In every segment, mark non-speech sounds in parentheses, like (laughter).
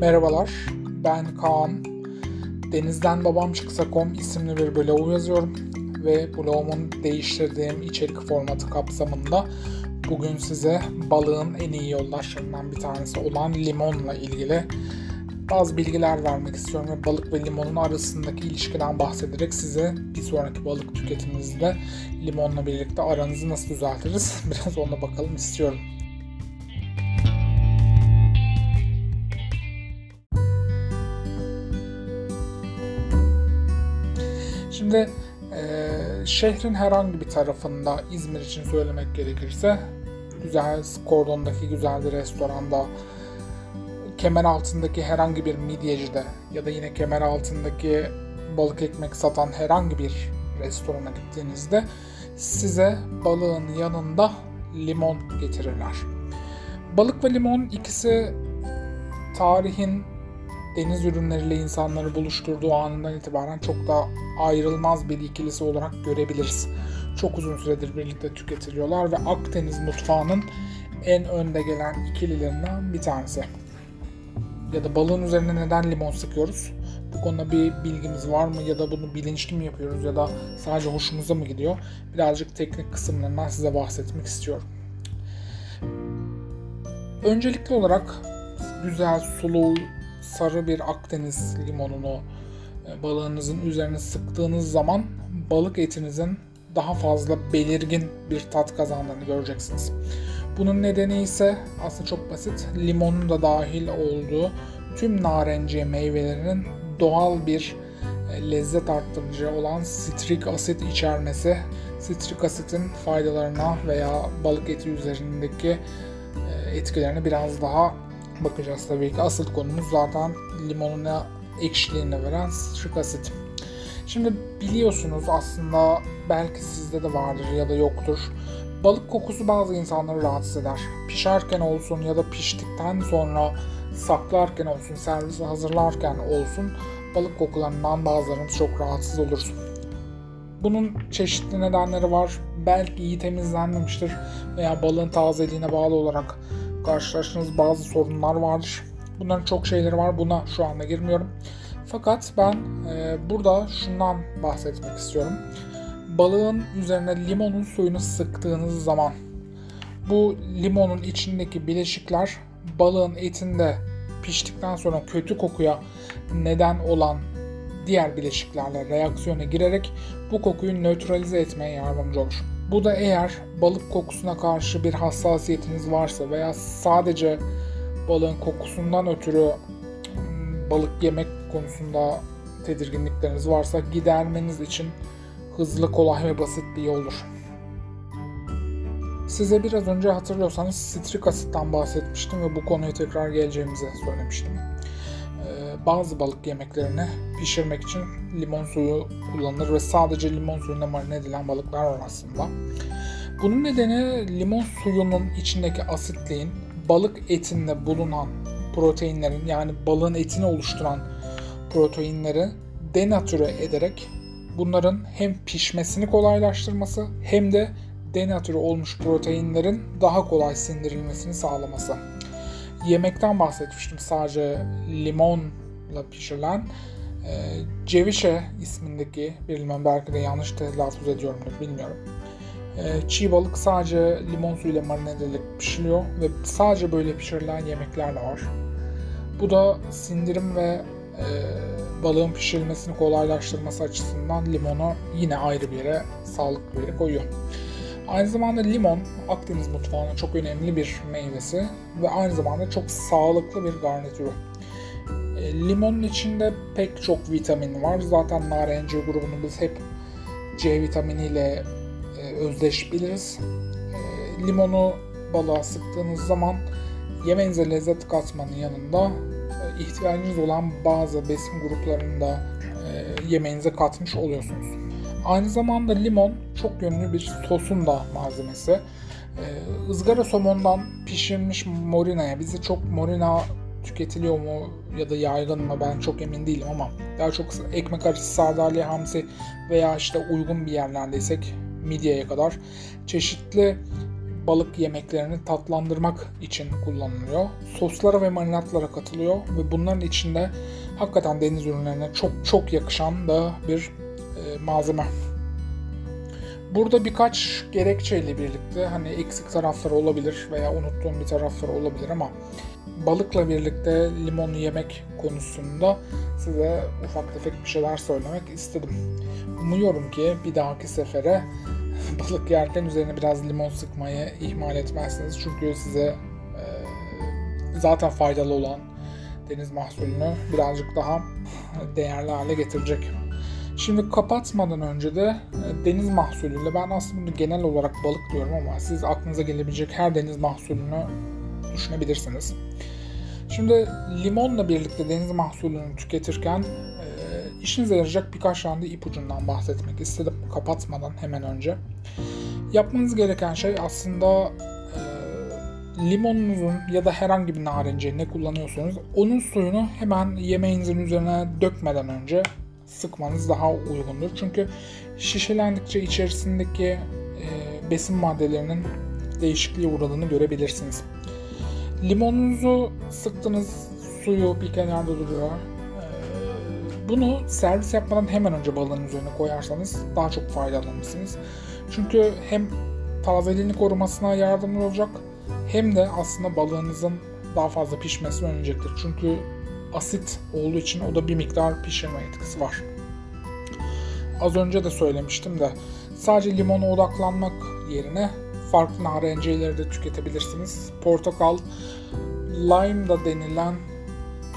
Merhabalar, ben Kaan. Denizden Babam Çıksa.com isimli bir blog yazıyorum ve blogumun değiştirdiğim içerik formatı kapsamında bugün size balığın en iyi yoldaşlarından bir tanesi olan limonla ilgili bazı bilgiler vermek istiyorum ve balık ve limonun arasındaki ilişkiden bahsederek size bir sonraki balık tüketiminizde limonla birlikte aranızı nasıl düzeltiriz (laughs) biraz ona bakalım istiyorum. Şimdi e, şehrin herhangi bir tarafında İzmir için söylemek gerekirse güzel kordondaki güzel bir restoranda kemer altındaki herhangi bir midyecide ya da yine kemer altındaki balık ekmek satan herhangi bir restorana gittiğinizde size balığın yanında limon getirirler. Balık ve limon ikisi tarihin deniz ürünleriyle insanları buluşturduğu anından itibaren çok da ayrılmaz bir ikilisi olarak görebiliriz. Çok uzun süredir birlikte tüketiliyorlar ve Akdeniz mutfağının en önde gelen ikililerinden bir tanesi. Ya da balığın üzerine neden limon sıkıyoruz? Bu konuda bir bilgimiz var mı ya da bunu bilinçli mi yapıyoruz ya da sadece hoşumuza mı gidiyor? Birazcık teknik kısımlarından size bahsetmek istiyorum. Öncelikli olarak güzel sulu sarı bir Akdeniz limonunu e, balığınızın üzerine sıktığınız zaman balık etinizin daha fazla belirgin bir tat kazandığını göreceksiniz. Bunun nedeni ise aslında çok basit. Limonun da dahil olduğu tüm narenciye meyvelerinin doğal bir e, lezzet arttırıcı olan sitrik asit içermesi. Sitrik asitin faydalarına veya balık eti üzerindeki e, etkilerine biraz daha bakacağız tabii ki. Asıl konumuz zaten limonuna ekşiliğini veren sitrik asit. Şimdi biliyorsunuz aslında belki sizde de vardır ya da yoktur. Balık kokusu bazı insanları rahatsız eder. Pişerken olsun ya da piştikten sonra saklarken olsun, servise hazırlarken olsun balık kokularından bazılarımız çok rahatsız oluruz. Bunun çeşitli nedenleri var. Belki iyi temizlenmemiştir veya balığın tazeliğine bağlı olarak karşılaştığınız bazı sorunlar vardır. Bunların çok şeyleri var. Buna şu anda girmiyorum. Fakat ben e, burada şundan bahsetmek istiyorum. Balığın üzerine limonun suyunu sıktığınız zaman bu limonun içindeki bileşikler balığın etinde piştikten sonra kötü kokuya neden olan diğer bileşiklerle reaksiyona girerek bu kokuyu nötralize etmeye yardımcı olur. Bu da eğer balık kokusuna karşı bir hassasiyetiniz varsa veya sadece balığın kokusundan ötürü balık yemek konusunda tedirginlikleriniz varsa gidermeniz için hızlı, kolay ve basit bir yoldur. Size biraz önce hatırlıyorsanız sitrik asitten bahsetmiştim ve bu konuya tekrar geleceğimizi söylemiştim. Ee, bazı balık yemeklerini pişirmek için limon suyu kullanılır ve sadece limon suyunda marine edilen balıklar var aslında. Bunun nedeni limon suyunun içindeki asitliğin balık etinde bulunan proteinlerin yani balığın etini oluşturan proteinleri denatüre ederek bunların hem pişmesini kolaylaştırması hem de denatüre olmuş proteinlerin daha kolay sindirilmesini sağlaması. Yemekten bahsetmiştim sadece limonla pişirilen e, ceviche ismindeki bir limon belki de yanlış telaffuz ediyorumdur bilmiyorum. E, çiğ balık sadece limon suyuyla marine edilerek pişiriyor ve sadece böyle pişirilen yemekler de var. Bu da sindirim ve e, balığın pişirilmesini kolaylaştırması açısından limonu yine ayrı bir yere, sağlıklı bir yere koyuyor. Aynı zamanda limon Akdeniz mutfağının çok önemli bir meyvesi ve aynı zamanda çok sağlıklı bir garnitürü. E, limonun içinde pek çok vitamin var. Zaten narenciye grubunu biz hep C vitaminiyle e, özdeş biliriz. E, limonu balığa sıktığınız zaman yemeğinize lezzet katmanın yanında e, ihtiyacınız olan bazı besin gruplarını da yemeğinize katmış oluyorsunuz. Aynı zamanda limon çok yönlü bir sosun da malzemesi. Ee, ızgara somondan pişirilmiş morina'ya, bize çok morina tüketiliyor mu ya da yaygın mı ben çok emin değilim ama daha çok ekmek arası sardalya hamsi veya işte uygun bir yerlerdeysek midyeye kadar çeşitli balık yemeklerini tatlandırmak için kullanılıyor. Soslara ve marinatlara katılıyor ve bunların içinde hakikaten deniz ürünlerine çok çok yakışan da bir e, malzeme. Burada birkaç gerekçeyle birlikte hani eksik tarafları olabilir veya unuttuğum bir tarafları olabilir ama balıkla birlikte limonu yemek konusunda size ufak tefek bir şeyler söylemek istedim. Umuyorum ki bir dahaki sefere (laughs) balık yerken üzerine biraz limon sıkmayı ihmal etmezsiniz. Çünkü size e, zaten faydalı olan deniz mahsulünü birazcık daha (laughs) değerli hale getirecek. Şimdi kapatmadan önce de e, deniz mahsulüyle ben aslında genel olarak balık diyorum ama siz aklınıza gelebilecek her deniz mahsulünü düşünebilirsiniz. Şimdi limonla birlikte deniz mahsulünü tüketirken e, işinize yarayacak birkaç tane ipucundan bahsetmek istedim kapatmadan hemen önce. Yapmanız gereken şey aslında e, limonunuzun ya da herhangi bir narenciye ne kullanıyorsanız onun suyunu hemen yemeğinizin üzerine dökmeden önce sıkmanız daha uygundur. Çünkü şişelendikçe içerisindeki e, besin maddelerinin değişikliğe uğradığını görebilirsiniz. Limonunuzu sıktınız, suyu bir kenarda duruyor. E, bunu servis yapmadan hemen önce balığın üzerine koyarsanız daha çok faydalanırsınız. Çünkü hem tazeliğini korumasına yardımcı olacak hem de aslında balığınızın daha fazla pişmesini önleyecektir. Çünkü asit olduğu için o da bir miktar pişirme etkisi var. Az önce de söylemiştim de sadece limona odaklanmak yerine farklı narenciyeleri de tüketebilirsiniz. Portakal, lime da denilen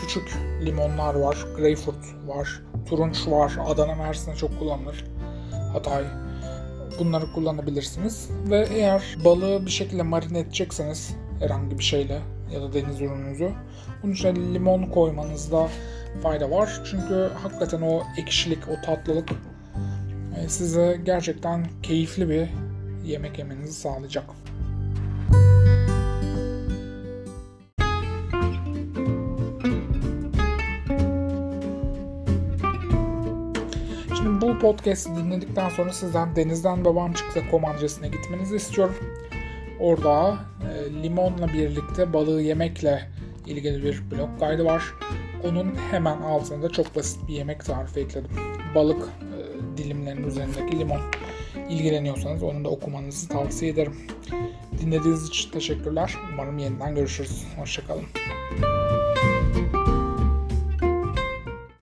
küçük limonlar var. Greyfurt var. Turunç var. Adana Mersin'de çok kullanılır. Hatay. Bunları kullanabilirsiniz. Ve eğer balığı bir şekilde marine edecekseniz herhangi bir şeyle ya da deniz ürününüzü bunun içine limon koymanızda fayda var. Çünkü hakikaten o ekşilik, o tatlılık e, size gerçekten keyifli bir yemek yemenizi sağlayacak. Şimdi bu podcast'i dinledikten sonra sizden Denizden Babam Çıksa adresine gitmenizi istiyorum. Orada e, limonla birlikte balığı yemekle ilgili bir blog kaydı var. Onun hemen altında çok basit bir yemek tarifi ekledim. Balık e, dilimlerinin üzerindeki limon. İlgileniyorsanız onu da okumanızı tavsiye ederim. Dinlediğiniz için teşekkürler. Umarım yeniden görüşürüz. Hoşçakalın.